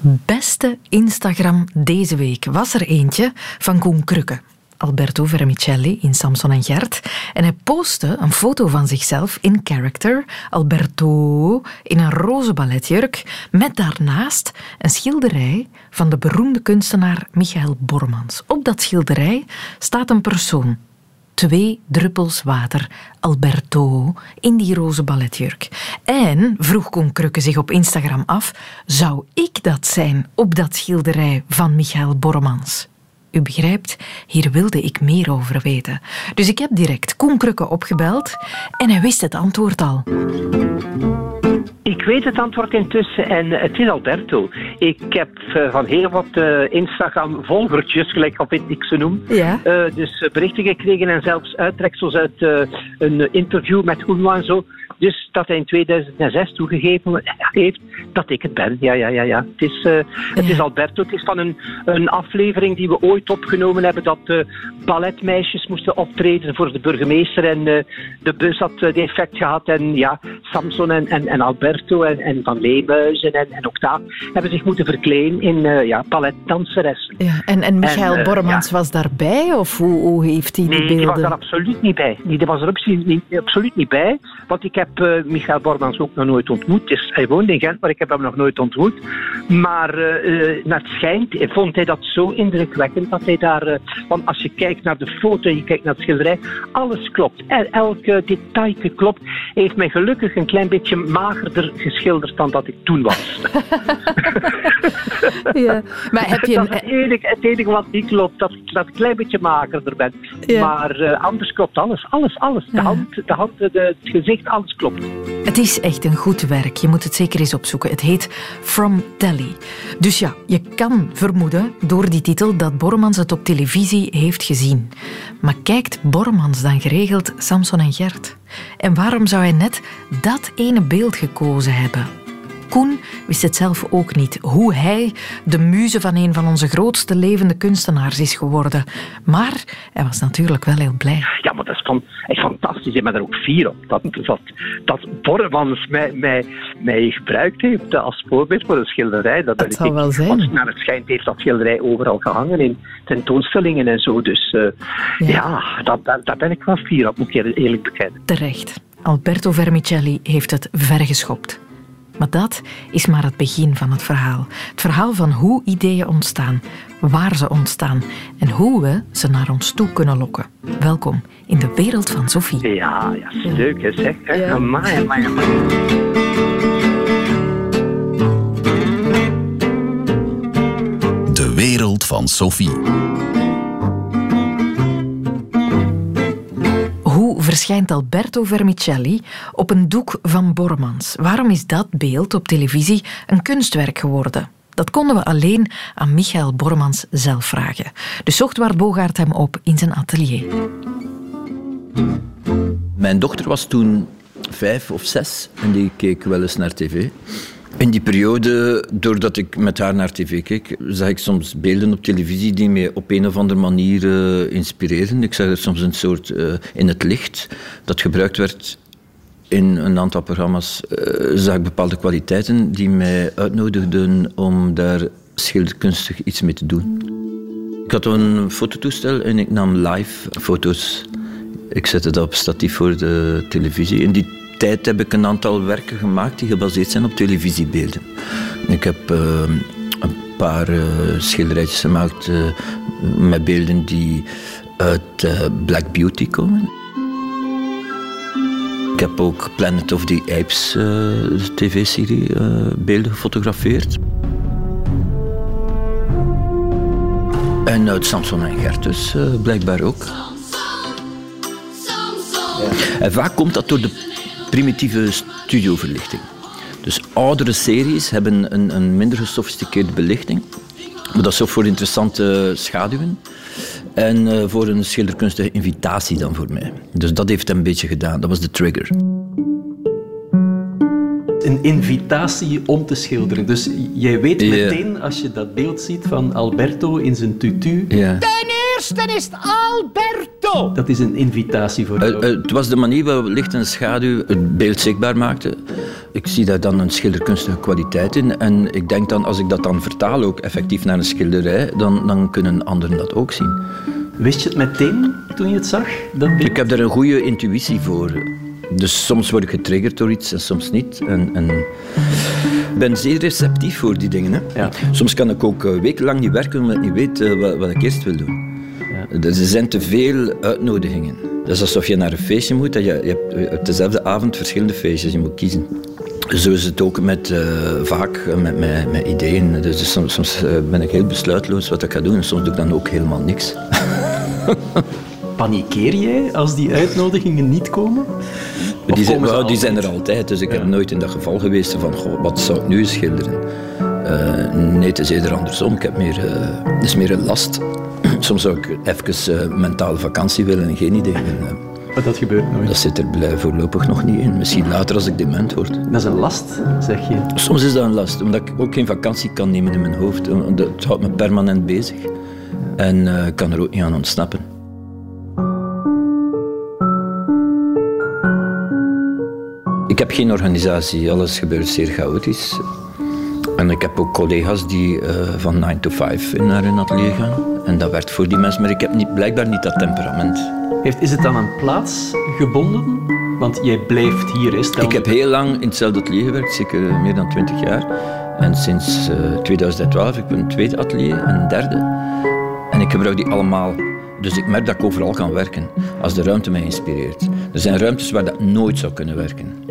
Beste Instagram deze week was er eentje van Koen Krukke. Alberto Vermicelli in Samson en Gert. En hij postte een foto van zichzelf in character, Alberto, in een roze balletjurk, met daarnaast een schilderij van de beroemde kunstenaar Michael Bormans. Op dat schilderij staat een persoon, twee druppels water, Alberto, in die roze balletjurk. En, vroeg Koen Krukke zich op Instagram af, zou ik dat zijn op dat schilderij van Michael Bormans? U begrijpt, hier wilde ik meer over weten. Dus ik heb direct Koen Krukke opgebeld en hij wist het antwoord al. Ik weet het antwoord intussen en het is Alberto. Ik heb uh, van heel wat uh, Instagram-volgertjes, gelijk of ik ze noem, ja. uh, dus berichten gekregen en zelfs uittreksels uit een interview met Groenwa en zo. Dus dat hij in 2006 toegegeven heeft dat ik het ben. Ja, ja, ja. ja. Het, is, uh, het is Alberto. Het is van een, een aflevering die we ooit opgenomen hebben dat de balletmeisjes moesten optreden voor de burgemeester. En uh, de bus had uh, die effect gehad. En ja, Samson en, en, en Alberto en, en Van Leemuizen en, en Octaaf hebben zich moeten verkleden in ja, balletdanseressen. Ja, en, en Michael en, Bormans ja. was daarbij? Of hoe, hoe heeft hij die nee, beelden? Nee, die was er absoluut niet bij. Die was er absoluut niet, absoluut niet bij. Want ik heb heb uh, Michael Bormans ook nog nooit ontmoet. Dus hij woont in Gent, maar ik heb hem nog nooit ontmoet. Maar uh, naar het schijnt vond hij dat zo indrukwekkend dat hij daar... Uh, want als je kijkt naar de foto en je kijkt naar het schilderij, alles klopt. El, elk detail klopt. Hij heeft mij gelukkig een klein beetje magerder geschilderd dan dat ik toen was. ja, maar heb je... Dat is het enige, het enige wat niet klopt, dat, dat ik een klein beetje magerder ben. Ja. Maar anders klopt alles. Alles, alles. De hand, de hand de, het gezicht, alles klopt. Het is echt een goed werk. Je moet het zeker eens opzoeken. Het heet From Telly. Dus ja, je kan vermoeden door die titel dat Bormans het op televisie heeft gezien. Maar kijkt Bormans dan geregeld Samson en Gert? En waarom zou hij net dat ene beeld gekozen hebben? Koen wist het zelf ook niet hoe hij de muze van een van onze grootste levende kunstenaars is geworden. Maar hij was natuurlijk wel heel blij. Ja, maar dat is, van, echt fantastisch. Ik ben er ook fier op. Dat, dat, dat Bormans mij, mij, mij gebruikt heeft als voorbeeld voor een schilderij. Dat, dat zal wel zijn. Want naar het schijnt heeft dat schilderij overal gehangen in tentoonstellingen en zo. Dus uh, ja, ja dat, daar ben ik wel fier op, moet ik eerlijk bekennen. Terecht. Alberto Vermicelli heeft het vergeschopt. Maar dat is maar het begin van het verhaal. Het verhaal van hoe ideeën ontstaan, waar ze ontstaan en hoe we ze naar ons toe kunnen lokken. Welkom in de wereld van Sophie. Ja, ja leuk hè, zeg. Ja. Amai, amai, amai. De wereld van Sophie. Verschijnt Alberto Vermicelli op een doek van Bormans. Waarom is dat beeld op televisie een kunstwerk geworden? Dat konden we alleen aan Michael Bormans zelf vragen. Dus zocht Bart Bogaert hem op in zijn atelier. Mijn dochter was toen vijf of zes en die keek wel eens naar tv. In die periode, doordat ik met haar naar tv keek, zag ik soms beelden op televisie die mij op een of andere manier uh, inspireren. Ik zag er soms een soort uh, in het licht dat gebruikt werd in een aantal programma's. Uh, zag ik bepaalde kwaliteiten die mij uitnodigden om daar schilderkunstig iets mee te doen. Ik had een fototoestel en ik nam live foto's. Ik zette dat op statief voor de televisie. In die tijd heb ik een aantal werken gemaakt die gebaseerd zijn op televisiebeelden. Ik heb uh, een paar uh, schilderijtjes gemaakt uh, met beelden die uit Black Beauty komen. Ik heb ook Planet of the Apes, de tv-serie, beelden gefotografeerd. En uit Samson en Gertus blijkbaar ook. En vaak komt dat door de primitieve studioverlichting. Dus oudere series hebben een, een minder gesofisticeerde belichting. Maar dat zorgt voor interessante schaduwen. En uh, voor een schilderkunstige invitatie dan voor mij. Dus dat heeft hij een beetje gedaan. Dat was de trigger. Een invitatie om te schilderen. Dus jij weet meteen, als je dat beeld ziet van Alberto in zijn tutu... Ten eerste is het Alberto! Dat is een invitatie voor jou. Uh, uh, het was de manier waarop licht en schaduw het beeld zichtbaar maakten. ik zie daar dan een schilderkunstige kwaliteit in. En ik denk dan, als ik dat dan vertaal ook effectief naar een schilderij, dan, dan kunnen anderen dat ook zien. Wist je het meteen toen je het zag? Dat beeld? Ik heb daar een goede intuïtie voor. Dus soms word ik getriggerd door iets en soms niet. En, en ik ben zeer receptief voor die dingen. Hè. Ja. Soms kan ik ook eh, wekenlang niet werken omdat ik niet weet eh, wat, wat ik eerst wil doen. Er zijn te veel uitnodigingen. Dat is alsof je naar een feestje moet. Dat je, je hebt op dezelfde avond verschillende feestjes. Je moet kiezen. Zo is het ook met, eh, vaak met, met, met ideeën. Dus soms, soms eh, ben ik heel besluitloos wat ik ga doen. En soms doe ik dan ook helemaal niks. Panikeer jij als die uitnodigingen niet komen? Of Die zijn, die zijn er altijd, dus ik heb nooit in dat geval geweest van goh, wat zou ik nu schilderen. Eh, nee, het is eerder andersom. Ik heb meer, eh, het is meer een last. Soms zou ik even eh, mentale vakantie willen en geen idee. Maar dat gebeurt nooit. Dat zit er blij- voorlopig nog niet in. Misschien later als ik dement word. Dat is een last, zeg je. Soms is dat een last, omdat ik ook geen vakantie kan nemen in mijn hoofd. Omdat Het houdt me permanent bezig. En eh, ik kan er ook niet aan ontsnappen. Ik heb geen organisatie, alles gebeurt zeer chaotisch. En ik heb ook collega's die eh, van 9 to 5 naar hun atelier gaan. En dat werkt voor die mensen, maar ik heb niet, blijkbaar niet dat temperament. Heeft, is het dan aan plaats gebonden? Want jij blijft hier, is Ik heb heel lang in hetzelfde atelier gewerkt, zeker meer dan 20 jaar. En sinds eh, 2012 heb ik een tweede atelier en een derde. En ik gebruik die allemaal. Dus ik merk dat ik overal kan werken, als de ruimte mij inspireert. Er zijn ruimtes waar dat nooit zou kunnen werken.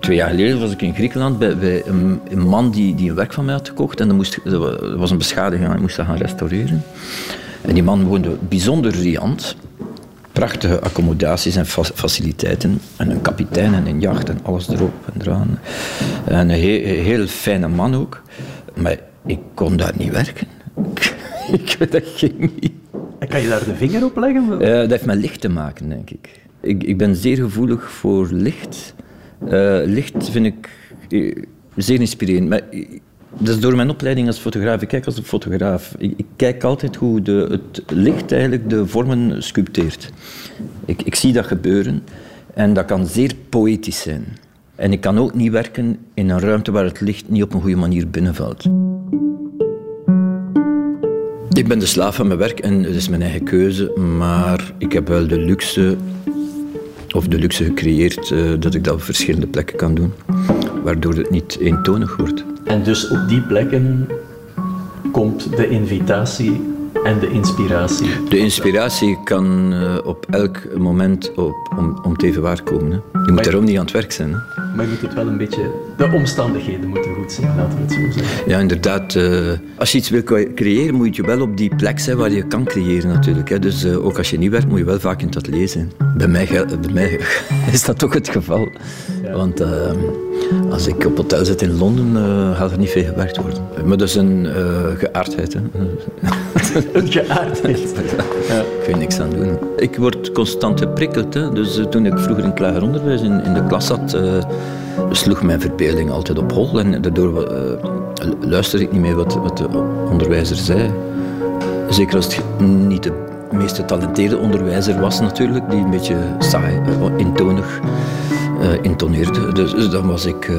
Twee jaar geleden was ik in Griekenland bij, bij een, een man die, die een werk van mij had gekocht. En dat, moest, dat was een beschadiging en ik moest dat gaan restaureren. En die man woonde bijzonder riant. Prachtige accommodaties en fa- faciliteiten. En een kapitein en een jacht en alles erop en eraan. En een he- heel fijne man ook. Maar ik kon daar niet werken. ik, dat ging niet. En Kan je daar de vinger op leggen? Eh, dat heeft met licht te maken, denk ik. Ik, ik ben zeer gevoelig voor licht. Eh, licht vind ik eh, zeer inspirerend. Maar, eh, dat is door mijn opleiding als fotograaf. Ik kijk als een fotograaf. Ik, ik kijk altijd hoe de, het licht eigenlijk de vormen sculpteert. Ik, ik zie dat gebeuren en dat kan zeer poëtisch zijn. En ik kan ook niet werken in een ruimte waar het licht niet op een goede manier binnenvalt. Ik ben de slaaf van mijn werk en het is mijn eigen keuze, maar ik heb wel de luxe, of de luxe gecreëerd, eh, dat ik dat op verschillende plekken kan doen, waardoor het niet eentonig wordt. En dus op die plekken komt de invitatie en de inspiratie. De inspiratie kan eh, op elk moment op, om, om te even waar komen. Hè. Je moet daarom niet aan het werk zijn. Hè. Maar je moet het wel een beetje... De omstandigheden moeten zijn, laten we het zo zeggen. Ja, inderdaad. eh, als je iets wil cre- creëren, moet je wel op die plek zijn waar je kan creëren natuurlijk. Hè. Dus eh, ook als je niet werkt, moet je wel vaak in het atelier zijn. Bij mij, bij mij is dat toch het geval. Want eh, als ik op hotel zit in Londen, gaat er niet veel gewerkt worden. Maar dat is een geaardheid. Hè. Een geaardheid. Ik ga niks aan doen. Ik word constant geprikkeld. Hè. Dus toen ik vroeger in het onderwijs in, in de klas zat, sloeg mijn verbeelding altijd op hol. En daardoor eh, luisterde ik niet meer wat, wat de onderwijzer zei. Zeker als het niet de meest getalenteerde onderwijzer was natuurlijk, die een beetje saai, eh, eentonig eh, intoneerde. Dus, dus dan was ik eh,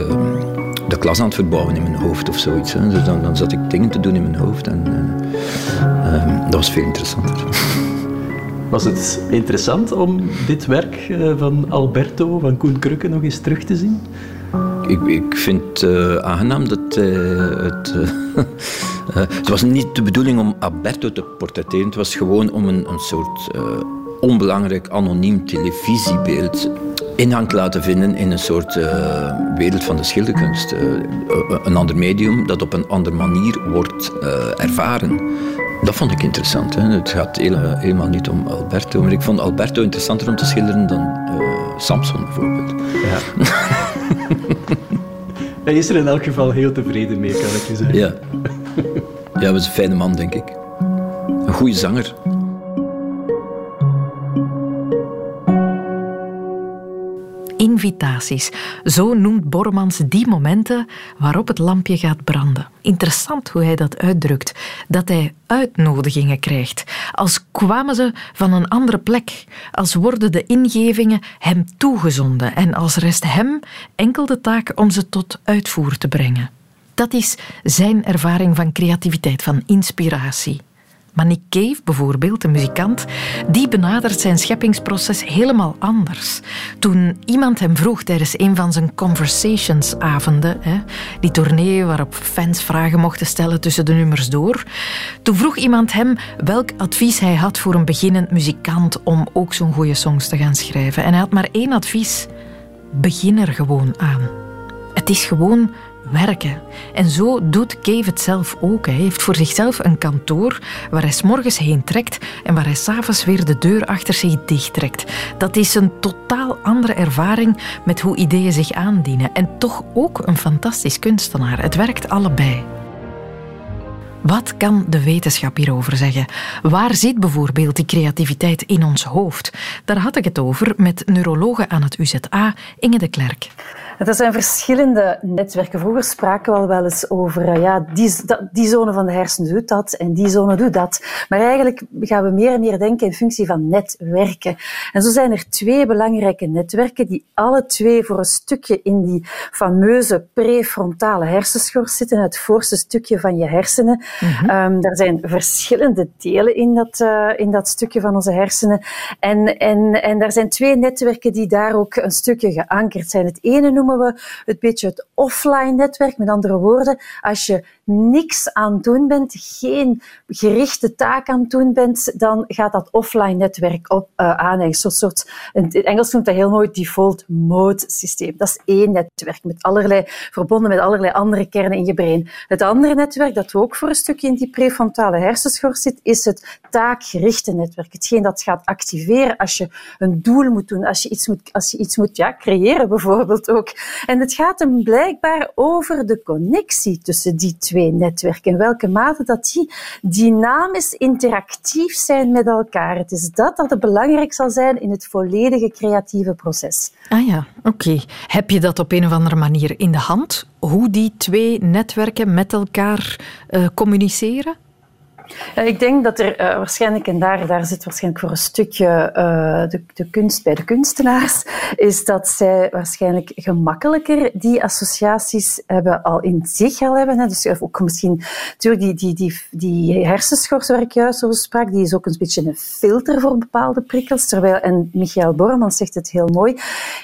de klas aan het verbouwen in mijn hoofd of zoiets. Dus dan, dan zat ik dingen te doen in mijn hoofd en eh, eh, dat was veel interessanter. Was het interessant om dit werk eh, van Alberto, van Koen Krukke, nog eens terug te zien? Ik, ik vind eh, aangenaam dat eh, het... het was niet de bedoeling om Alberto te portretteren. Het was gewoon om een, een soort onbelangrijk anoniem televisiebeeld ingang te laten vinden in een soort wereld van de schilderkunst. Een ander medium dat op een andere manier wordt ervaren. Dat vond ik interessant. Hè. Het gaat helemaal niet om Alberto. Maar ik vond Alberto interessanter om te schilderen dan eh, Samson bijvoorbeeld. Ja. Hij is er in elk geval heel tevreden mee, kan ik je zeggen. Ja. Ja, hij was een fijne man, denk ik. Een goede zanger. Invitaties. Zo noemt Bormans die momenten waarop het lampje gaat branden. Interessant hoe hij dat uitdrukt. Dat hij uitnodigingen krijgt. Als kwamen ze van een andere plek. Als worden de ingevingen hem toegezonden. En als rest hem enkel de taak om ze tot uitvoer te brengen. Dat is zijn ervaring van creativiteit, van inspiratie. Maar Nick Cave bijvoorbeeld, de muzikant, die benadert zijn scheppingsproces helemaal anders. Toen iemand hem vroeg tijdens een van zijn conversationsavonden, die tournee waarop fans vragen mochten stellen tussen de nummers door, toen vroeg iemand hem welk advies hij had voor een beginnend muzikant om ook zo'n goede songs te gaan schrijven. En hij had maar één advies. Begin er gewoon aan. Het is gewoon werken. En zo doet Cave het zelf ook. Hij heeft voor zichzelf een kantoor waar hij s'morgens heen trekt en waar hij s'avonds weer de deur achter zich dichttrekt. Dat is een totaal andere ervaring met hoe ideeën zich aandienen. En toch ook een fantastisch kunstenaar. Het werkt allebei. Wat kan de wetenschap hierover zeggen? Waar zit bijvoorbeeld die creativiteit in ons hoofd? Daar had ik het over met neurologe aan het UZA, Inge de Klerk. Er zijn verschillende netwerken. Vroeger spraken we al wel eens over, eh, ja, die, die zone van de hersenen doet dat en die zone doet dat. Maar eigenlijk gaan we meer en meer denken in functie van netwerken. En zo zijn er twee belangrijke netwerken die alle twee voor een stukje in die fameuze prefrontale hersenschors zitten, het voorste stukje van je hersenen. Mm er zijn verschillende delen in dat, uh, in dat stukje van onze hersenen. En, en, en er zijn twee netwerken die daar ook een stukje geankerd zijn. Het ene noemen we het beetje het offline netwerk. Met andere woorden, als je niks aan het doen bent, geen gerichte taak aan het doen bent, dan gaat dat offline netwerk op, uh, aan. Een soort, in het Engels noemt dat heel mooi default mode systeem. Dat is één netwerk, met allerlei, verbonden met allerlei andere kernen in je brein. Het andere netwerk, dat ook voor een stukje in die prefrontale hersenschors zit, is het taakgerichte netwerk. Hetgeen dat gaat activeren als je een doel moet doen, als je iets moet, als je iets moet ja, creëren bijvoorbeeld ook. En het gaat hem blijkbaar over de connectie tussen die twee netwerken. In welke mate dat die dynamisch interactief zijn met elkaar. Het is dat dat belangrijk zal zijn in het volledige creatieve proces. Ah ja, oké. Heb je dat op een of andere manier in de hand? Hoe die twee netwerken met elkaar uh, communiceren? Ik denk dat er uh, waarschijnlijk, en daar, daar zit waarschijnlijk voor een stukje uh, de, de, kunst bij de kunstenaars, is dat zij waarschijnlijk gemakkelijker die associaties hebben al in zich al hebben. Hè. Dus ook misschien, natuurlijk, die, die, die, die hersenschors waar ik juist over sprak, die is ook een beetje een filter voor bepaalde prikkels. Terwijl, en Michael Borman zegt het heel mooi,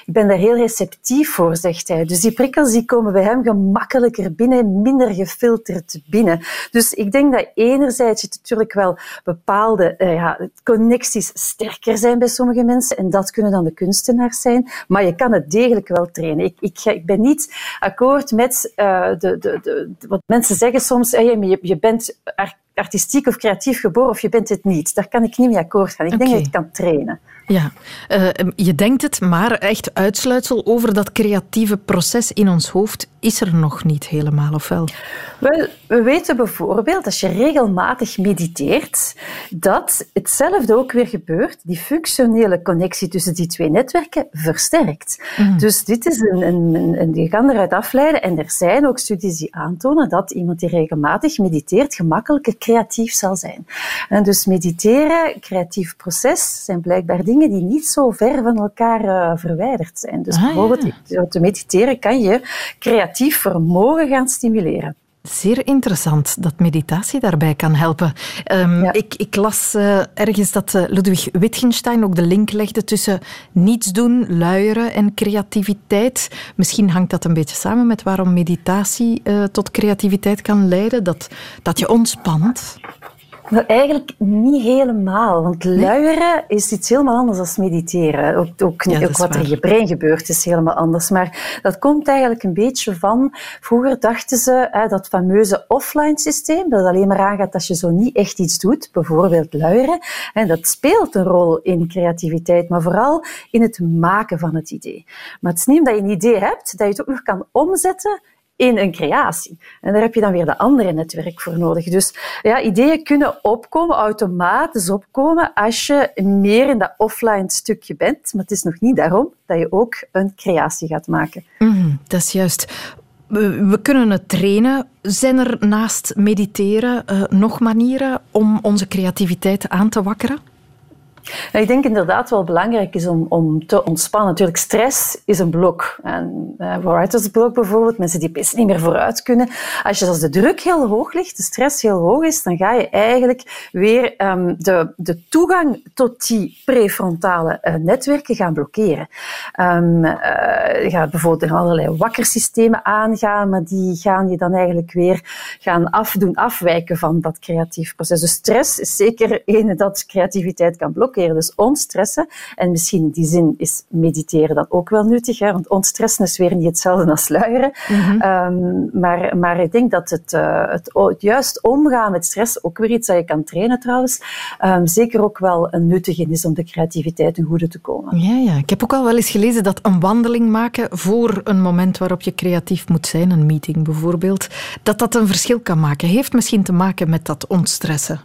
ik ben daar heel receptief voor, zegt hij. Dus die prikkels die komen bij hem gemakkelijker binnen, minder gefilterd binnen. Dus ik denk dat enerzijds je natuurlijk wel bepaalde uh, ja, connecties sterker zijn bij sommige mensen. En dat kunnen dan de kunstenaars zijn. Maar je kan het degelijk wel trainen. Ik, ik, ik ben niet akkoord met uh, de, de, de, wat mensen zeggen soms. Je, je bent artistiek of creatief geboren of je bent het niet. Daar kan ik niet mee akkoord gaan. Ik denk dat je het kan trainen. Ja, uh, je denkt het, maar echt uitsluitsel over dat creatieve proces in ons hoofd is er nog niet helemaal, of wel? Wel, we weten bijvoorbeeld, als je regelmatig mediteert, dat hetzelfde ook weer gebeurt. Die functionele connectie tussen die twee netwerken versterkt. Mm. Dus dit is een, een, een, je kan eruit afleiden, en er zijn ook studies die aantonen dat iemand die regelmatig mediteert gemakkelijker creatief zal zijn. En dus mediteren, creatief proces, zijn blijkbaar dingen die niet zo ver van elkaar uh, verwijderd zijn. Dus ah, bijvoorbeeld ja. door te mediteren kan je creatief vermogen gaan stimuleren. Zeer interessant dat meditatie daarbij kan helpen. Um, ja. ik, ik, las uh, ergens dat uh, Ludwig Wittgenstein ook de link legde tussen niets doen, luieren en creativiteit. Misschien hangt dat een beetje samen met waarom meditatie uh, tot creativiteit kan leiden. Dat, dat je ontspant. Nou, eigenlijk niet helemaal. Want luieren is iets helemaal anders dan mediteren. Ook, ook, ook wat er in je brein gebeurt is helemaal anders. Maar dat komt eigenlijk een beetje van... Vroeger dachten ze hè, dat fameuze offline systeem, dat alleen maar aangaat als je zo niet echt iets doet, bijvoorbeeld luieren, hè, dat speelt een rol in creativiteit, maar vooral in het maken van het idee. Maar het is niet omdat je een idee hebt, dat je het ook nog kan omzetten in een creatie. En daar heb je dan weer de andere netwerk voor nodig. Dus ja, ideeën kunnen opkomen, automatisch opkomen, als je meer in dat offline stukje bent. Maar het is nog niet daarom dat je ook een creatie gaat maken. Mm, dat is juist. We, kunnen het trainen. Zijn er naast mediteren uh, nog manieren om onze creativiteit aan te wakkeren? Ik denk inderdaad wel belangrijk is om, om te ontspannen. Natuurlijk, stress is een blok. En uh, writersblok bijvoorbeeld, mensen die best niet meer vooruit kunnen. Als, je, als de druk heel hoog ligt, de stress heel hoog is, dan ga je eigenlijk weer um, de, de toegang tot die prefrontale uh, netwerken gaan blokkeren. Um, uh, je gaat bijvoorbeeld allerlei wakkersystemen aangaan, maar die gaan je dan eigenlijk weer gaan afdoen, afwijken van dat creatief proces. Dus stress is zeker een dat creativiteit kan blokkeren. Dus ontstressen. En misschien in die zin is mediteren dan ook wel nuttig, hè, want ontstressen is weer niet hetzelfde als luieren. Mhm. Ehm, maar, maar ik denk dat het, uh, het, het, juist omgaan met stress, ook weer iets dat je kan trainen trouwens, um, zeker ook wel een nuttige is om de creativiteit ten goede te komen. Ja, ja, ik heb ook al wel eens gelezen dat een wandeling maken voor een moment waarop je creatief moet zijn, een meeting bijvoorbeeld, dat dat een verschil kan maken. Heeft misschien te maken met dat ontstressen.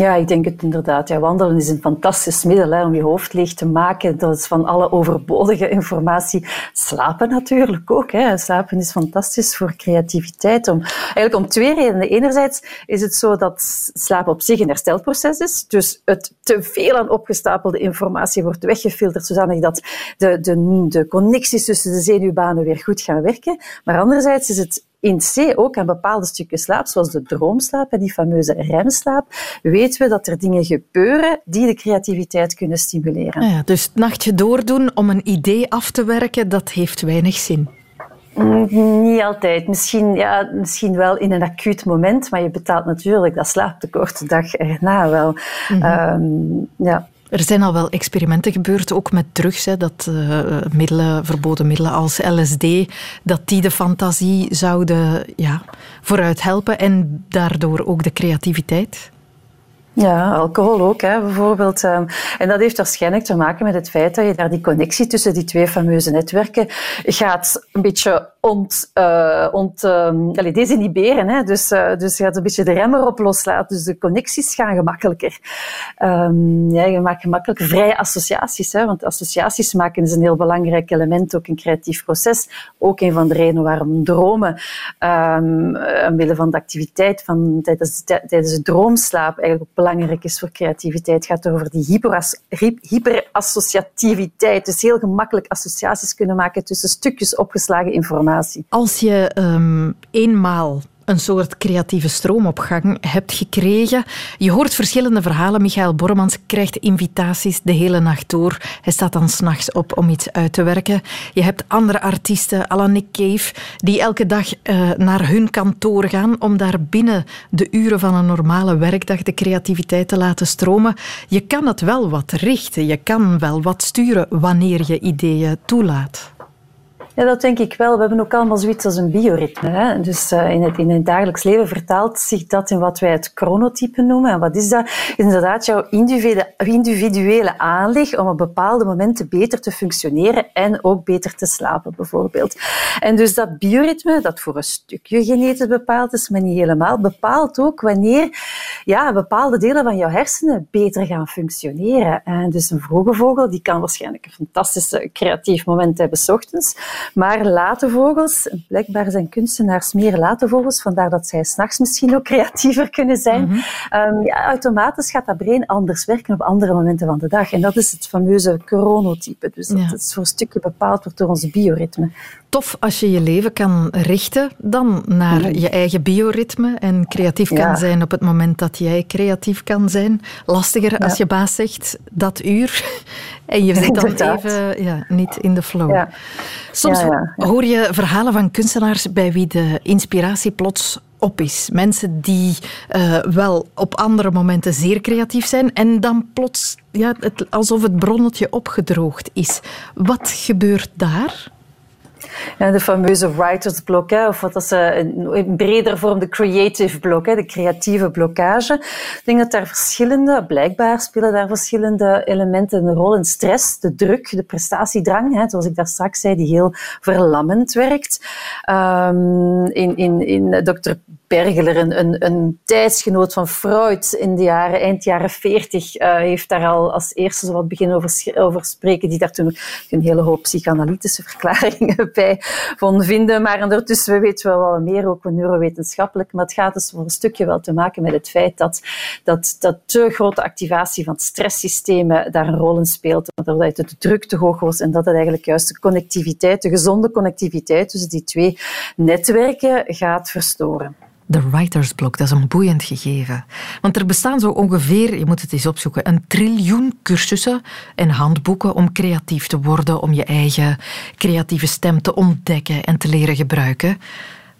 Ja, ik denk het inderdaad. Ja, wandelen is een fantastisch middel hè, om je hoofd leeg te maken. Dat is van alle overbodige informatie. Slapen natuurlijk ook. Hè. Slapen is fantastisch voor creativiteit. Om, eigenlijk om twee redenen. Enerzijds is het zo dat slapen op zich een herstelproces is. Dus het te veel aan opgestapelde informatie wordt weggefilterd, zodanig dat de, de, de connecties tussen de zenuwbanen weer goed gaan werken. Maar anderzijds is het in C ook aan bepaalde stukken slaap, zoals de droomslaap, die fameuze remslaap, weten we dat er dingen gebeuren die de creativiteit kunnen stimuleren. Ja, dus het nachtje doordoen om een idee af te werken, dat heeft weinig zin. Mm, niet altijd. Misschien, ja, misschien wel in een acuut moment, maar je betaalt natuurlijk dat slaaptekort de dag erna wel. Mm -hmm. ja. Er zijn al wel experimenten gebeurd, ook met drugs, dat uh, middelen, verboden middelen als LSD, dat die de fantasie zouden ja, vooruit helpen en daardoor ook de creativiteit. Ja, alcohol ook, hè, bijvoorbeeld. Ehm, en dat heeft waarschijnlijk te maken met het feit dat je daar die connectie tussen die twee fameuze netwerken gaat een beetje ont, uh, ont, um, desinhiberen. Hè. Dus, uh, dus je gaat een beetje de remmer op loslaten. Dus de connecties gaan gemakkelijker. Um, ja, je maakt gemakkelijk vrije associaties. Hè, want associaties maken is een heel belangrijk element, ook in creatief proces. Ook een van de redenen waarom dromen, um, omwille van de activiteit van, tijdens, de, tijdens de droomslaap, eigenlijk ook belangrijk is voor creativiteit. Het gaat over die hyperas, hyperassociativiteit. Dus heel gemakkelijk associaties kunnen maken tussen stukjes opgeslagen informatie. Als je um, eenmaal een soort creatieve stroomopgang hebt gekregen. Je hoort verschillende verhalen. Michael Bormans krijgt invitaties de hele nacht door. Hij staat dan s'nachts op om iets uit te werken. Je hebt andere artiesten, à Nick Cave, die elke dag uh, naar hun kantoor gaan om daar binnen de uren van een normale werkdag de creativiteit te laten stromen. Je kan het wel wat richten. Je kan wel wat sturen wanneer je ideeën toelaat. Ja, dat denk ik wel. We hebben ook allemaal zoiets als een bioritme. Hè? Dus uh, in, het, in het dagelijks leven vertaalt zich dat in wat wij het chronotype noemen. En wat is dat? Is inderdaad jouw individuele, aanleg om op bepaalde momenten beter te functioneren en ook beter te slapen, bijvoorbeeld. En dus dat bioritme, dat voor een stukje genetisch bepaald is, maar niet helemaal, bepaalt ook wanneer ja, bepaalde delen van jouw hersenen beter gaan functioneren. En dus een vroege vogel, die kan waarschijnlijk een fantastische creatief moment hebben s ochtends. Maar late vogels, blijkbaar zijn kunstenaars meer late vogels, vandaar dat zij s'nachts misschien ook creatiever kunnen zijn. Mm -hmm. ja, automatisch gaat dat brein anders werken op andere momenten van de dag. En dat is het fameuze chronotype. Dus dat is voor een stukje bepaald wordt door ons bioritme. Tof als je je leven kan richten dan naar mhm. je eigen bioritme en creatief kan zijn op het moment dat jij creatief kan zijn. Lastiger als je baas zegt dat uur en je zit dan even ja, niet in de flow. Soms hoor je verhalen van kunstenaars bij wie de inspiratie plots op is. Mensen die uh, wel op andere momenten zeer creatief zijn en dan plots ja, het, alsof het bronnetje opgedroogd is. Wat gebeurt daar? Ja, de fameuze writer's block, hè, of wat dat ze in breder vorm de creative block, hè, de creatieve blokkage. Ik denk dat daar verschillende, blijkbaar spelen daar verschillende elementen een rol in. Stress, de druk, de prestatiedrang, hè, zoals ik daar straks zei, die heel verlammend werkt. Um, in, in, in Dr. Bergeler, een, een, tijdsgenoot van Freud in de jaren, eind jaren 40, uh, heeft daar al als eerste zo wat beginnen over, over spreken, die daar toen een hele hoop psychanalytische verklaringen bij van vinden. Maar ondertussen weten we wel meer, ook neurowetenschappelijk. Maar het gaat dus voor een stukje wel te maken met het feit dat, dat, dat te grote activatie van stresssystemen daar een rol in speelt. Dat de druk te hoog was en dat het eigenlijk juist de connectiviteit, de gezonde connectiviteit tussen die twee netwerken gaat verstoren. De writer's block, dat is een boeiend gegeven. Want er bestaan zo ongeveer, je moet het eens opzoeken, een triljoen cursussen en handboeken om creatief te worden, om je eigen creatieve stem te ontdekken en te leren gebruiken.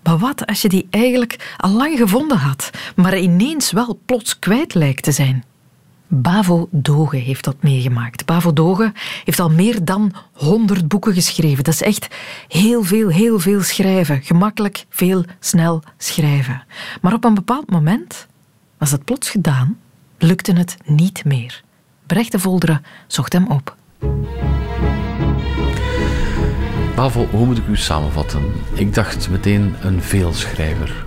Maar wat als je die eigenlijk al lang gevonden had, maar ineens wel plots kwijt lijkt te zijn? Bavo Doge heeft dat meegemaakt. Bavo Doge heeft al meer dan 100 boeken geschreven. Dat is echt heel veel, heel veel schrijven. Gemakkelijk, veel, snel schrijven. Maar op een bepaald moment was het plots gedaan, lukte het niet meer. Brecht de Volderen zocht hem op. Bavo, hoe moet ik u samenvatten? Ik dacht meteen een veelschrijver.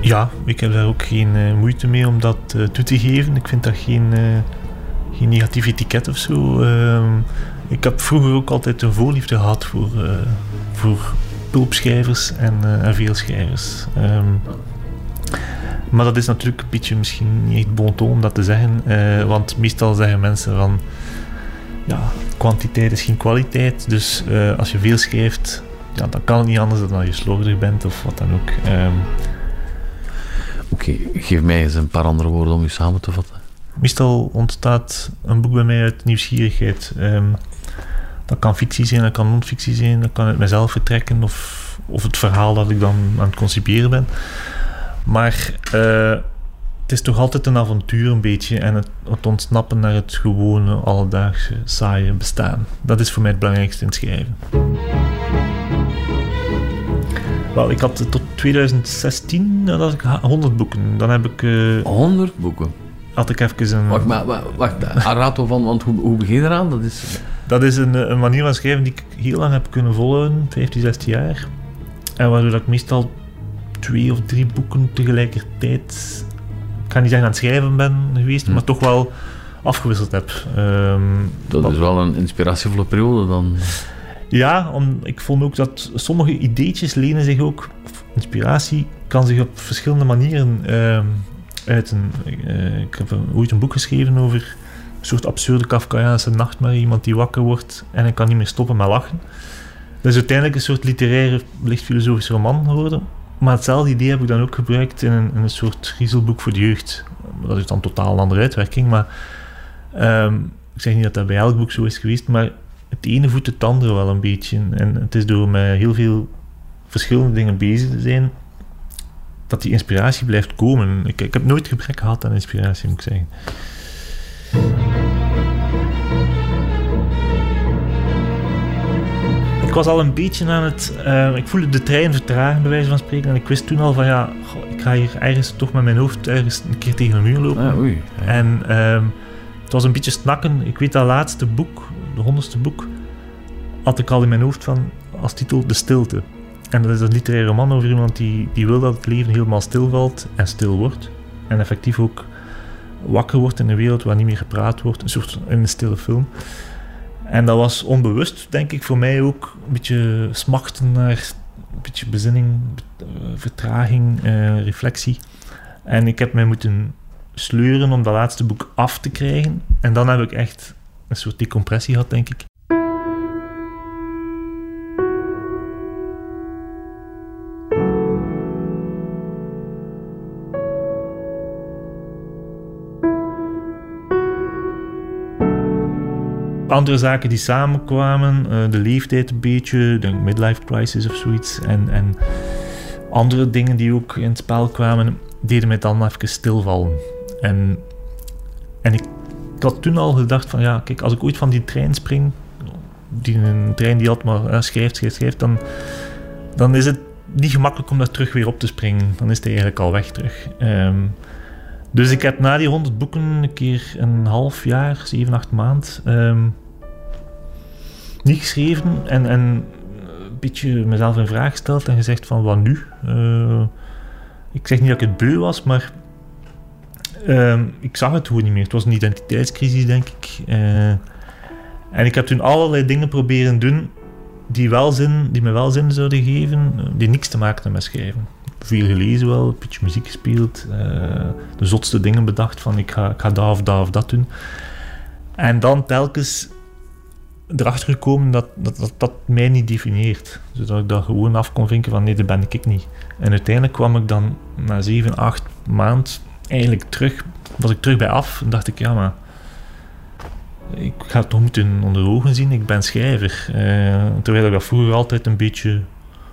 Ja, ik heb daar ook geen uh, moeite mee om dat uh, toe te geven. Ik vind dat geen, uh, geen negatief etiket of zo. Ehm, ik heb vroeger ook altijd een voorliefde gehad voor, voor pulpschrijvers en, veelschrijvers. Um, maar dat is natuurlijk een beetje misschien niet echt bon ton om dat te zeggen. want meestal zeggen mensen van... Ja, kwantiteit is geen kwaliteit. Dus als je veel schrijft, ja, dan kan het niet anders dan dat je slordig bent of wat dan ook. Um, Oké, geef mij eens een paar andere woorden om u samen te vatten. Meestal ontstaat een boek bij mij uit nieuwsgierigheid. Um, dat kan fictie zijn, dat kan non-fictie zijn, dat kan uit mezelf vertrekken of, of het verhaal dat ik dan aan het concipiëren ben. Maar uh, het is toch altijd een avontuur een beetje en het, het, ontsnappen naar het gewone, alledaagse, saaie bestaan. Dat is voor mij het belangrijkste in het schrijven. Wel, ik had tot 2016 dan had ik 100 boeken. Dan heb ik... Uh, 100 boeken? Had ik even een... Wacht, maar, wacht, Arato van, want hoe, hoe begin je eraan? Dat is... Dat is een, een manier van schrijven die ik heel lang heb kunnen volgen, 15, 16 jaar. En waardoor ik meestal twee of drie boeken tegelijkertijd, ik ga niet zeggen aan het schrijven ben geweest, hm. maar toch wel afgewisseld heb. Um, dat is wel een inspiratievolle periode dan. Ja, om, ik vond ook dat sommige ideetjes lenen zich ook, inspiratie kan zich op verschillende manieren uh, uiten. Uh, ik heb ooit een boek geschreven over een soort absurde Kafkaiaanse nachtmerrie, iemand die wakker wordt en hij kan niet meer stoppen met lachen. Dat is uiteindelijk een soort literaire, licht filosofische roman geworden. Maar hetzelfde idee heb ik dan ook gebruikt in een, een soort griezelboek voor de jeugd. Dat is dan totaal een andere uitwerking, maar um, ik zeg niet dat dat bij elk boek zo is geweest, maar het ene voedt het andere wel een beetje. En het is door met heel veel verschillende dingen bezig te zijn, dat die inspiratie blijft komen. Ik, ik heb nooit gebrek gehad aan inspiratie, moet ik zeggen. Ik was al een beetje aan het. Uh, ik voelde de trein vertragen, bij wijze van spreken. En ik wist toen al van ja, goh, ik ga hier ergens toch met mijn hoofd ergens een keer tegen een muur lopen. Ah, oei, En uh, het was een beetje snakken. Ik weet dat laatste boek, de honderdste boek, had ik al in mijn hoofd van als titel De Stilte. En dat is een literaire roman over iemand die, die wil dat het leven helemaal stilvalt en stil wordt. En effectief ook wakker wordt in een wereld waar niet meer gepraat wordt, een soort een stille film. En dat was onbewust, denk ik, voor mij ook een beetje smachten naar een beetje bezinning, eh, vertraging, uh, reflectie. En ik heb mij moeten sleuren om dat laatste boek af te krijgen. En dan heb ik echt een soort decompressie gehad, denk ik. andere zaken die samenkwamen, uh, de leeftijd een beetje, de midlife crisis of zoiets, en, en andere dingen die ook in het spel kwamen, deden mij dan even stilvallen. En, en ik, ik, had toen al gedacht van ja, kijk, als ik ooit van die trein spring, die een trein die altijd maar schrijft, schrijft, schrijft, dan, dan is het niet gemakkelijk om daar terug weer op te springen. Dan is het eigenlijk al weg terug. Ehm, dus ik heb na die 100 boeken een keer een half jaar, 7, 8 maand, ehm, niet geschreven en, en een beetje mezelf in vraag gesteld en gezegd van wat nu? Uh, ik zeg niet dat ik het beu was, maar ehm, ik zag het gewoon niet meer. Het was een identiteitscrisis, denk ik. Uh, en ik heb toen allerlei dingen proberen doen die, wel zin, die me wel zin zouden geven, die niks te maken hebben met schrijven. Veel gelezen wel, een beetje muziek gespeeld, uh, de zotste dingen bedacht van ik ga, ik ga dat of dat of dat doen. En dan telkens erachter gekomen dat dat, dat mij niet definieert. Zodat ik dat gewoon af kon vinken van nee, dat ben ik niet. En uiteindelijk kwam ik dan na 7, 8 maand eigenlijk terug, was ik terug bij af en dacht ik ja maar ik ga het toch moeten onder ogen zien, ik ben schrijver. Uh, terwijl ik dat vroeger altijd een beetje,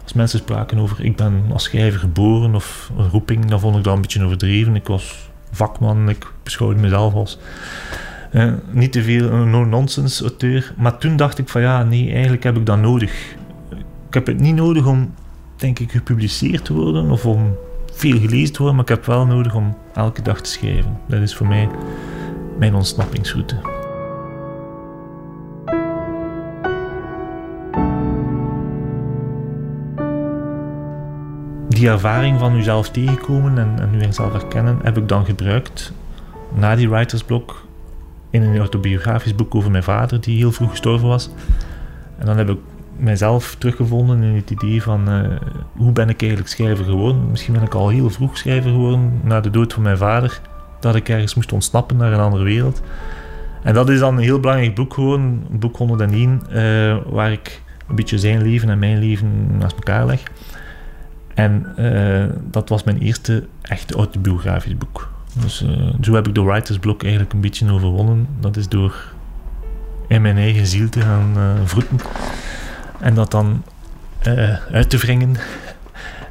als mensen spraken over ik ben als schrijver geboren of een roeping, dan vond ik dat een beetje overdreven. Ik was vakman, ik beschouwde mezelf als uh, niet te veel een no-nonsense auteur. Maar toen dacht ik van ja, nee, eigenlijk heb ik dat nodig. Ik heb het niet nodig om, denk ik, gepubliceerd te worden of om veel gelezen worden, maar ik heb wel nodig om elke dag te schrijven. Dat is voor mij mijn ontsnappingsroute. die ervaring van jezelf tegenkomen en, en jezelf herkennen, heb ik dan gebruikt na die writersblok in een autobiografisch boek over mijn vader, die heel vroeg gestorven was. En dan heb ik mijzelf teruggevonden in het idee van uh, hoe ben ik eigenlijk schrijver geworden. Misschien ben ik al heel vroeg schrijver geworden na de dood van mijn vader, dat ik ergens moest ontsnappen naar een andere wereld. En dat is dan een heel belangrijk boek geworden, boek 101, uh, eh, waar ik een beetje zijn leven en mijn leven naast elkaar leg. En uh, dat was mijn eerste echt autobiografisch boek. Dus zo heb ik de writer's block eigenlijk een beetje overwonnen. Dat is door in mijn eigen ziel te gaan vroeten. En dat dan uit te wringen.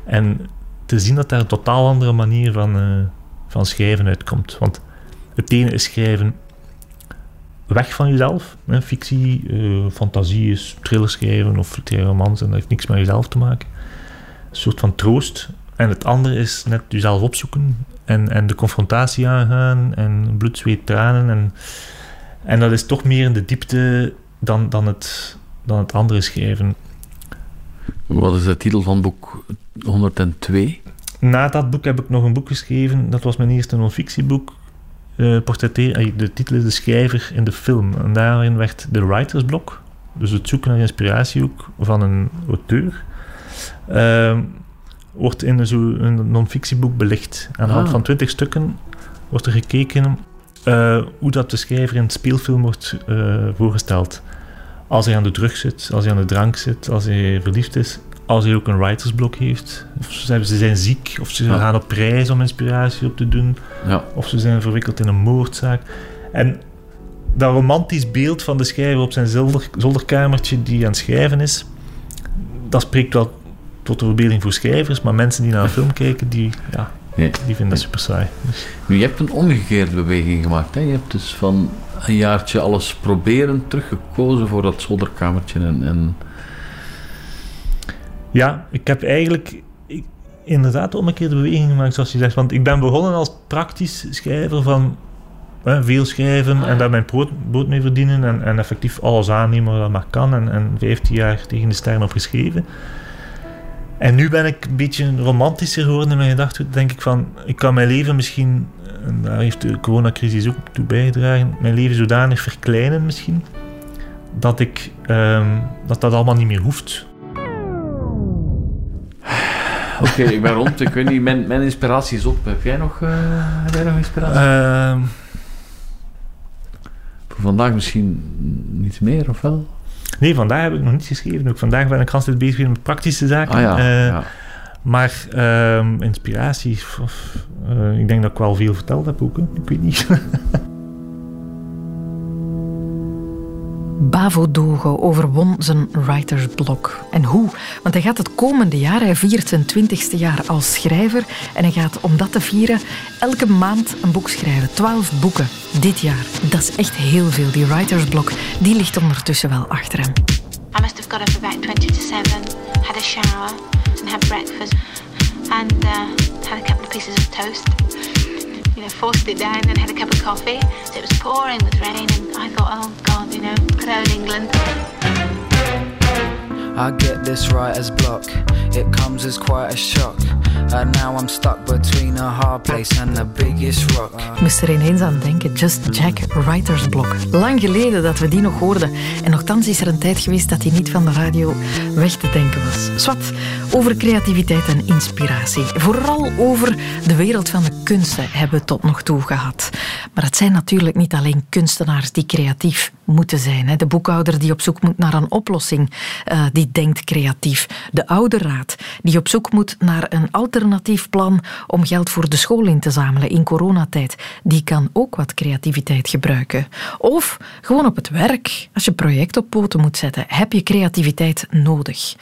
En te zien dat daar een totaal andere manier van, van schrijven uitkomt. Want het ene is schrijven weg van jezelf. Fictie, fantasie is thriller schrijven of romans en dat heeft niks met jezelf te maken een soort van troost. En het andere is net jezelf opzoeken en, en de confrontatie aangaan en bloed, zweet, tranen. En, en dat is toch meer in de diepte dan, dan, het, dan het andere schrijven. Wat is de titel van boek 102? Na dat boek heb ik nog een boek geschreven. Dat was mijn eerste non-fictieboek. Uh, de titel is De Schrijver in de Film. En daarin werd de writersblok, dus het zoeken naar inspiratie ook van een auteur, uh, wordt in zo'n non-fictieboek belicht. Aan de hand ah. van twintig stukken wordt er gekeken uh, hoe dat de schrijver in het speelfilm wordt uh, voorgesteld. Als hij aan de drug zit, als hij aan de drank zit, als hij verliefd is, als hij ook een writersblok heeft. Of ze zijn ziek, of ze gaan op reis om inspiratie op te doen, ja. of ze zijn verwikkeld in een moordzaak. En dat romantisch beeld van de schrijver op zijn zolder, zolderkamertje die aan het schrijven is, dat spreekt wel tot de verbeelding voor schrijvers, maar mensen die naar een film kijken, die, ja, die vinden dat super saai. Dus. Nu, je hebt een omgekeerde beweging gemaakt. Hè? Je hebt dus van een jaartje alles proberen teruggekozen voor dat zolderkamertje. En, en... Ja, ik heb eigenlijk ik, inderdaad omgekeerde beweging gemaakt, zoals je zegt. Want ik ben begonnen als praktisch schrijver van veel schrijven en daar mijn brood, mee verdienen en, en, effectief alles aannemen wat dat maar kan. En, en 15 jaar tegen de sterren opgeschreven. En nu ben ik een beetje romantischer geworden in mijn gedachten. Denk ik van, ik kan mijn leven misschien, en daar heeft de coronacrisis ook toe bijgedragen, mijn leven zodanig verkleinen misschien, dat ik, um, dat, dat allemaal niet meer hoeft. Oké, ik ben rond. Ik weet niet, mijn, mijn inspiratie is op. Heb jij nog, uh, heb jij nog inspiratie? Uh, Voor vandaag misschien niet meer, of wel? Nee, vandaag heb ik nog niet geschreven. Ook vandaag ben ik altijd bezig met praktische zaken. Ah, ja, uh, ja. Maar uh, inspiratie, of, uh, ik denk dat ik wel veel verteld heb ook. Hè. Ik weet niet. Bavo Dogo overwon zijn writersblok. En hoe? Want hij gaat het komende jaar, hij viert zijn twintigste jaar als schrijver en hij gaat om dat te vieren elke maand een boek schrijven. Twaalf boeken dit jaar. Dat is echt heel veel. Die writersblok, die ligt ondertussen wel achter hem. I must have got up about 20 to 7, had a shower and had breakfast and uh, had a couple of pieces of toast. Know, forced it down and had a cup of coffee. So it was pouring with rain and I thought, oh God, you know, good England. I get this writer's block. It comes as quite a shock. And now I'm stuck between a hard place and the biggest rock. Ik moest er ineens aan denken. Just Jack Writer's Block. Lang geleden dat we die nog hoorden. En nogthans is er een tijd geweest dat hij niet van de radio weg te denken was. Swat, over creativiteit en inspiratie. Vooral over de wereld van de kunsten hebben we tot nog toe gehad. Maar het zijn natuurlijk niet alleen kunstenaars die creatief moeten zijn. De boekhouder die op zoek moet naar een oplossing, uh, die denkt creatief. De ouderraad die op zoek moet naar een alternatief plan om geld voor de school in te zamelen in coronatijd, die kan ook wat creativiteit gebruiken. Of gewoon op het werk, als je project op poten moet zetten, heb je creativiteit nodig.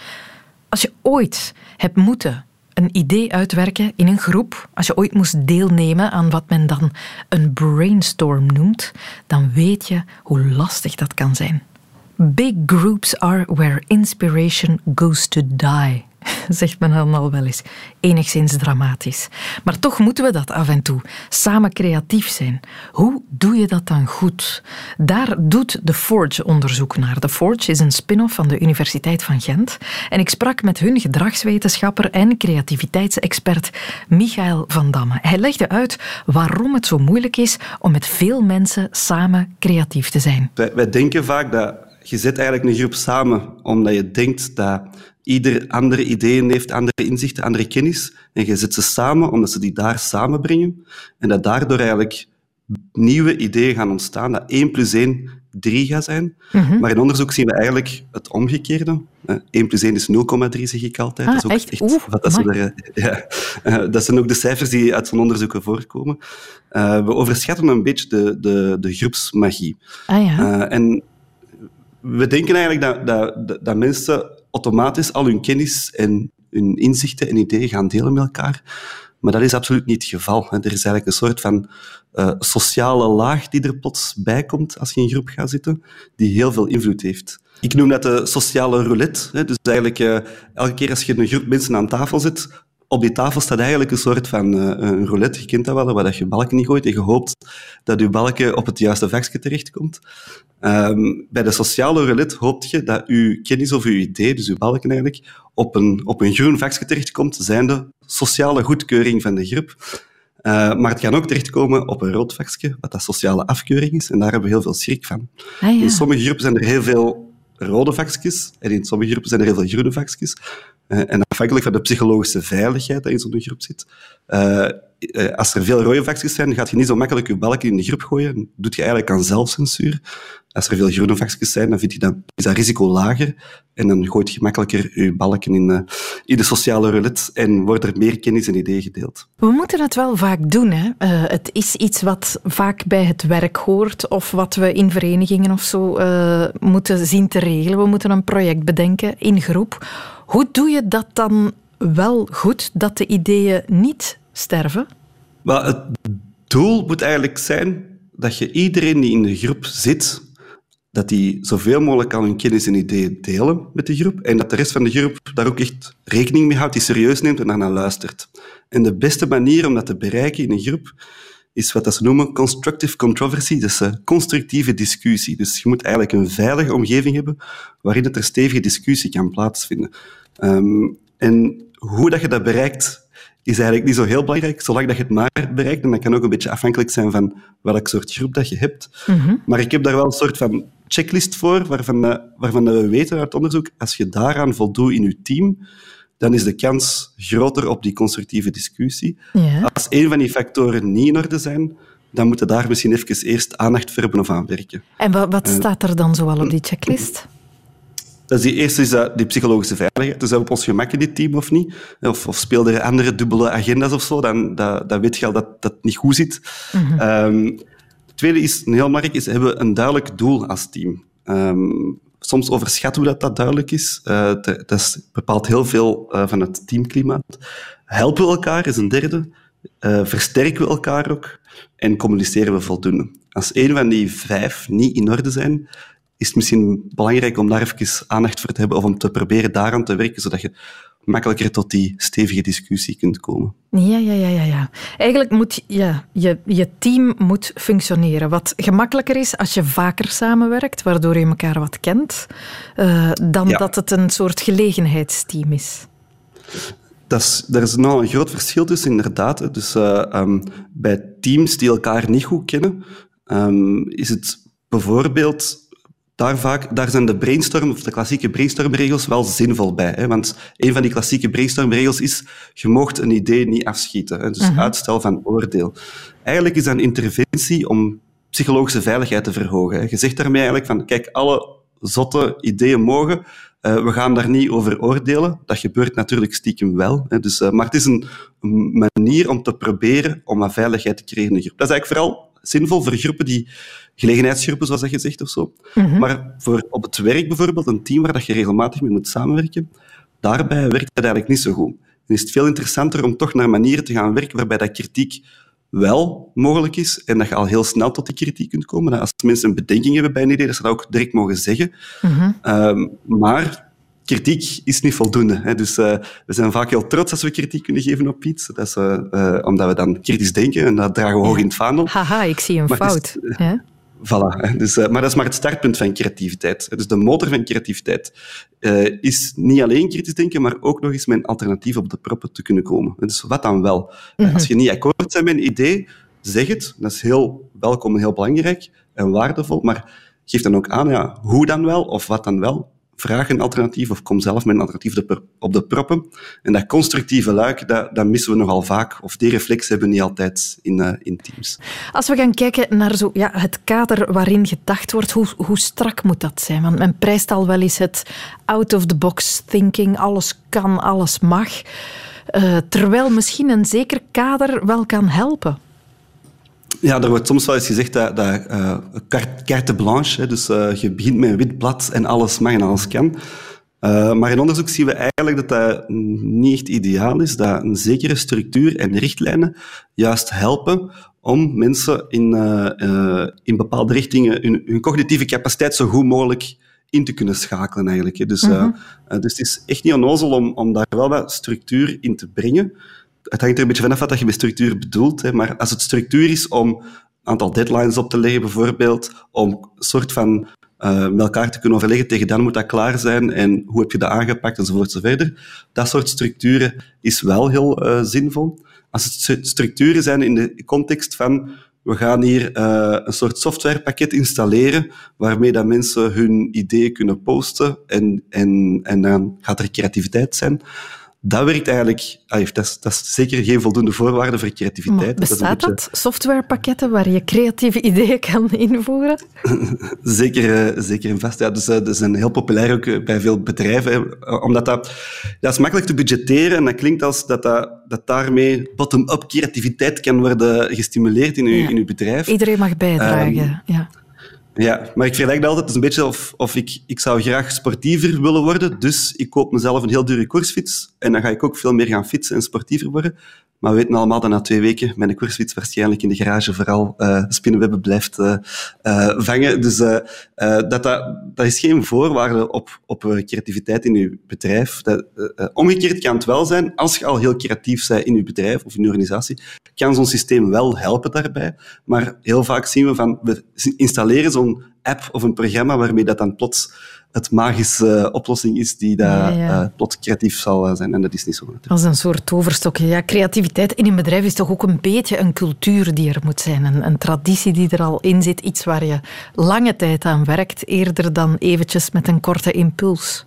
Als je ooit hebt moeten een idee uitwerken in een groep, als je ooit moest deelnemen aan wat men dan een brainstorm noemt, dan weet je hoe lastig dat kan zijn. Big groups are where inspiration goes to die. zegt men al wel eens. Enigszins dramatisch. Maar toch moeten we dat af en toe. Samen creatief zijn. Hoe doe je dat dan goed? Daar doet de Forge onderzoek naar. De Forge is een spin-off van de Universiteit van Gent. En ik sprak met hun gedragswetenschapper en creativiteitsexpert Michael van Damme. Hij legde uit waarom het zo moeilijk is om met veel mensen samen creatief te zijn. Wij, wij denken vaak dat je zet eigenlijk een groep samen omdat je denkt dat ieder andere ideeën heeft, andere inzichten, andere kennis. En je zet ze samen omdat ze die daar samenbrengen. En dat daardoor eigenlijk nieuwe ideeën gaan ontstaan, dat 1 plus 1 3 gaat zijn. Mhm. Maar in onderzoek zien we eigenlijk het omgekeerde. 1 plus 1 is 0,3, zeg ik altijd. Ah, dat, is ook echt? Oeh, dat, is er, ja, eh, dat zijn ook de cijfers die uit zo'n onderzoeken voorkomen. Uh, we overschatten een beetje de, de, de groepsmagie. Ah, ja. Uh, en we denken eigenlijk dat, dat, dat mensen automatisch al hun kennis en hun inzichten en ideeën gaan delen met elkaar. Maar dat is absoluut niet het geval. Er is eigenlijk een soort van uh, sociale laag die er plots bij komt als je in een groep gaat zitten, die heel veel invloed heeft. Ik noem dat de sociale roulette. Dus eigenlijk uh, elke keer als je een groep mensen aan tafel zit, op die tafel staat eigenlijk een soort van uh, een roulette, je kent dat wel, waar je balken niet gooit en je hoopt dat je balken op het juiste vakje terechtkomt. Um, bij de sociale roulette hoopt je dat je kennis of je idee, dus je balken eigenlijk, op een, op een groen vakje terechtkomt, zijnde sociale goedkeuring van de groep. Uh, maar het kan ook terechtkomen op een rood vakje, wat dat sociale afkeuring is, en daar hebben we heel veel schrik van. Ah, ja. In sommige groepen zijn er heel veel rode vakjes en in sommige groepen zijn er heel veel groene vakjes. Uh, en afhankelijk van de psychologische veiligheid dat in zo'n groep zit, uh, als er veel rode vakjes zijn, gaat je niet zo makkelijk je balken in de groep gooien. Dan doe je eigenlijk aan zelfcensuur. Als er veel groene vakjes zijn, dan vind je dat, is dat risico lager. En dan gooit je gemakkelijker je balken in, in de sociale roulette en wordt er meer kennis en ideeën gedeeld. We moeten het wel vaak doen. Hè? Het is iets wat vaak bij het werk hoort of wat we in verenigingen of zo moeten zien te regelen. We moeten een project bedenken in groep. Hoe doe je dat dan wel goed, dat de ideeën niet sterven? Maar het doel moet eigenlijk zijn dat je iedereen die in de groep zit, dat die zoveel mogelijk kan hun kennis en ideeën delen met de groep en dat de rest van de groep daar ook echt rekening mee houdt, die serieus neemt en daarna luistert. En de beste manier om dat te bereiken in een groep is wat ze noemen constructive controversy, dus uh, constructieve discussie. Dus je moet eigenlijk een veilige omgeving hebben waarin het er stevige discussie kan plaatsvinden. Um, en hoe dat je dat bereikt, is eigenlijk niet zo heel belangrijk, zolang dat je het maar bereikt. En dat kan ook een beetje afhankelijk zijn van welk soort groep dat je hebt. Mm -hmm. Maar ik heb daar wel een soort van checklist voor, waarvan, uh, waarvan we weten uit onderzoek, als je daaraan voldoet in je team, dan is de kans groter op die constructieve discussie. Ja. Als een van die factoren niet in orde zijn, dan moeten daar misschien even eerst aandacht voor hebben of aan werken. En wat, wat staat er dan zoal op die checklist? Dus die eerste is dat die psychologische veiligheid. Dus zijn we op ons gemak in dit team of niet? Of, of speelden er andere dubbele agenda's of zo? Dan, dan, dan weet je al dat dat niet goed zit. Mm -hmm. um, het tweede is, heel belangrijk, is hebben we een duidelijk doel als team. Um, soms overschatten we dat dat duidelijk is. Uh, dat, dat bepaalt heel veel uh, van het teamklimaat. Helpen we elkaar is een derde. Uh, versterken we elkaar ook. En communiceren we voldoende. Als een van die vijf niet in orde zijn, is het misschien belangrijk om daar even aandacht voor te hebben of om te proberen daaraan te werken, zodat je makkelijker tot die stevige discussie kunt komen. Ja, ja, ja, ja. ja. Eigenlijk moet ja, je, je team moet functioneren. Wat gemakkelijker is als je vaker samenwerkt, waardoor je elkaar wat kent, uh, dan Ja. dat het een soort gelegenheidsteam is. Dat is, daar is nou een groot verschil tussen, inderdaad. Dus eh, ehm, bij teams die elkaar niet goed kennen, ehm, is het bijvoorbeeld daar vaak, daar zijn de brainstorm of de klassieke brainstormregels wel zinvol bij. Hè? Want een van die klassieke brainstormregels is, je moogt een idee niet afschieten. Hè? Dus Mhm. uitstel van oordeel. Eigenlijk is dat een interventie om psychologische veiligheid te verhogen. Hè? Je zegt daarmee eigenlijk van, kijk, alle zotte ideeën mogen, eh, we gaan daar niet over oordelen. Dat gebeurt natuurlijk stiekem wel. Hè? Dus, eh, maar het is een, manier om te proberen om wat veiligheid te creëren in een groep. Dat is eigenlijk vooral zinvol voor groepen die gelegenheidsgroepen, zoals dat je zegt, of zo. Maar voor op het werk bijvoorbeeld, een team waar dat je regelmatig mee moet samenwerken, daarbij werkt dat eigenlijk niet zo goed. Dan is het veel interessanter om toch naar manieren te gaan werken waarbij dat kritiek wel mogelijk is en dat je al heel snel tot die kritiek kunt komen. Dat als mensen een bedenking hebben bij een idee, dat ze dat ook direct mogen zeggen. Ehm, maar kritiek is niet voldoende. Hè. Dus eh, we zijn vaak heel trots als we kritiek kunnen geven op iets. Dat is, eh, eh, omdat we dan kritisch denken en dat dragen we hoog in het vaandel. Haha, ik zie een Maar het is- fout. Voilà. Dus, eh, maar dat is maar het startpunt van creativiteit. Dus de motor van creativiteit eh, is niet alleen kritisch denken, maar ook nog eens met een alternatief op de proppen te kunnen komen. Dus wat dan wel? Mhm. Als je niet akkoord bent met een idee, zeg het. Dat is heel welkom en heel belangrijk en waardevol. Maar geef dan ook aan, ja, hoe dan wel of wat dan wel. Vraag een alternatief of kom zelf met een alternatief op de- op de proppen. En dat constructieve luik, dat, dat missen we nogal vaak. Of die reflex hebben we niet altijd in, eh, in teams. Als we gaan kijken naar zo, ja, het kader waarin gedacht wordt, hoe, hoe strak moet dat zijn? Want men prijst al wel eens het out-of-the-box thinking, alles kan, alles mag. Eh, terwijl misschien een zeker kader wel kan helpen. Ja, er wordt soms wel eens gezegd dat, dat eh, carte, blanche, hè, dus eh, je begint met een wit blad en alles mag en alles kan. Eh, maar in onderzoek zien we eigenlijk dat dat niet echt ideaal is, dat een zekere structuur en richtlijnen juist helpen om mensen in, in bepaalde richtingen hun, hun cognitieve capaciteit zo goed mogelijk in te kunnen schakelen eigenlijk. hè. Dus, Mhm. dus het is echt niet onnozel om, om daar wel wat structuur in te brengen. Het hangt er een beetje vanaf wat je met structuur bedoelt. Hè. Maar als het structuur is om een aantal deadlines op te leggen, bijvoorbeeld, om een soort van eh, met elkaar te kunnen overleggen, tegen dan moet dat klaar zijn en hoe heb je dat aangepakt, enzovoort, enzoverder. Dat soort structuren is wel heel eh, zinvol. Als het stru- structuren zijn in de context van we gaan hier eh, een soort softwarepakket installeren waarmee dat mensen hun ideeën kunnen posten en, en, en dan gaat er creativiteit zijn. Dat werkt eigenlijk... dat, is, dat is zeker geen voldoende voorwaarde voor creativiteit. Maar Dat bestaat beetje- dat? Softwarepakketten waar je creatieve ideeën kan invoeren? Zeker, eh, zeker en vast. Ja, dus, eh, dat zijn heel populair ook eh, bij veel bedrijven. Omdat dat, dat is makkelijk te budgetteren en dat klinkt als dat, dat, dat daarmee bottom-up creativiteit kan worden gestimuleerd in Ja. in uw bedrijf. Iedereen mag bijdragen. Ehm, ja. Ja, maar ik vergelijk dat altijd. Het is een beetje of, of ik, ik zou graag sportiever willen worden, dus ik koop mezelf een heel dure koersfiets en dan ga ik ook veel meer gaan fietsen en sportiever worden. Maar we weten allemaal dat na twee weken mijn koersfiets waarschijnlijk in de garage vooral eh, spinnenwebben blijft eh, eh, vangen. Dus dat, dat, dat is geen voorwaarde op, op creativiteit in uw bedrijf. Dat, omgekeerd kan het wel zijn, als je al heel creatief bent in uw bedrijf of in uw organisatie, kan zo'n systeem wel helpen daarbij. Maar heel vaak zien we van, we installeren zo'n app of een programma waarmee dat dan plots het magische eh, oplossing is die dat, Ja, ja. eh, plots creatief zal eh, zijn. En dat is niet zo. natuurlijk. Als een soort toverstokje. Ja, creativiteit in een bedrijf is toch ook een beetje een cultuur die er moet zijn. Een, een traditie die er al in zit. Iets waar je lange tijd aan werkt, eerder dan eventjes met een korte impuls.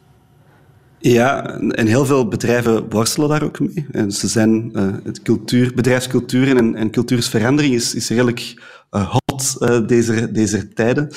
Ja, en heel veel bedrijven worstelen daar ook mee. En ze zijn, het cultuur, bedrijfscultuur en, en cultuursverandering is, is redelijk eh, eh, deze, deze tijden.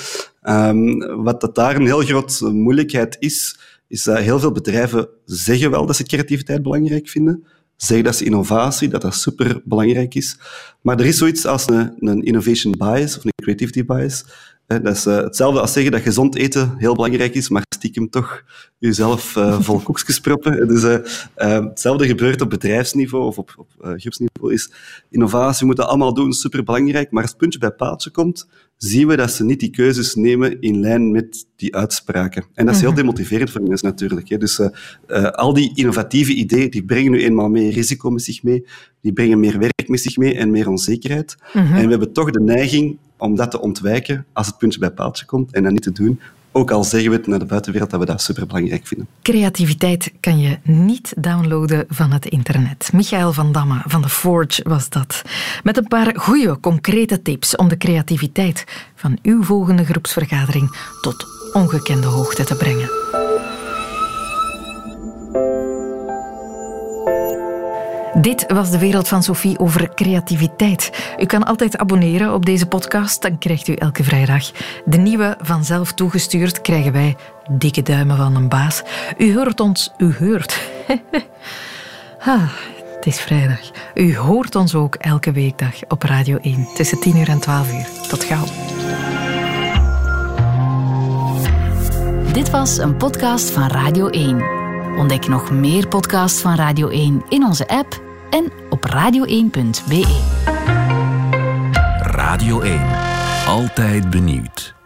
Ehm, wat dat daar een heel grote moeilijkheid is, is dat heel veel bedrijven zeggen wel dat ze creativiteit belangrijk vinden, zeggen dat ze innovatie, dat dat super belangrijk is. Maar er is zoiets als een, een innovation bias of een creativity bias. Dat is uh, hetzelfde als zeggen dat gezond eten heel belangrijk is, maar stiekem toch jezelf uh, vol koekjes proppen. Dus, uh, hetzelfde gebeurt op bedrijfsniveau of op, op groepsniveau. Is innovatie moeten allemaal doen, superbelangrijk, maar als het puntje bij paaltje komt, zien we dat ze niet die keuzes nemen in lijn met die uitspraken. En dat is heel mhm. demotiverend voor mensen natuurlijk. Hè. Dus al die innovatieve ideeën, die brengen nu eenmaal meer risico met zich mee, die brengen meer werk met zich mee en meer onzekerheid. Mhm. En we hebben toch de neiging om dat te ontwijken als het puntje bij paaltje komt en dat niet te doen. Ook al zeggen we het naar de buitenwereld dat we dat superbelangrijk vinden. Creativiteit kan je niet downloaden van het internet. Michael van Damme van de Forge was dat. Met een paar goede, concrete tips om de creativiteit van uw volgende groepsvergadering tot ongekende hoogte te brengen. Dit was de wereld van Sophie over creativiteit. U kan altijd abonneren op deze podcast, dan krijgt u elke vrijdag de nieuwe vanzelf toegestuurd. Krijgen wij dikke duimen van een baas. U hoort ons, u hoort. het is vrijdag. U hoort ons ook elke weekdag op Radio 1 tussen 10 uur en 12 uur. Tot gauw. Dit was een podcast van Radio 1. Ontdek nog meer podcasts van Radio 1 in onze app en op radio1.be. Radio 1. Altijd benieuwd.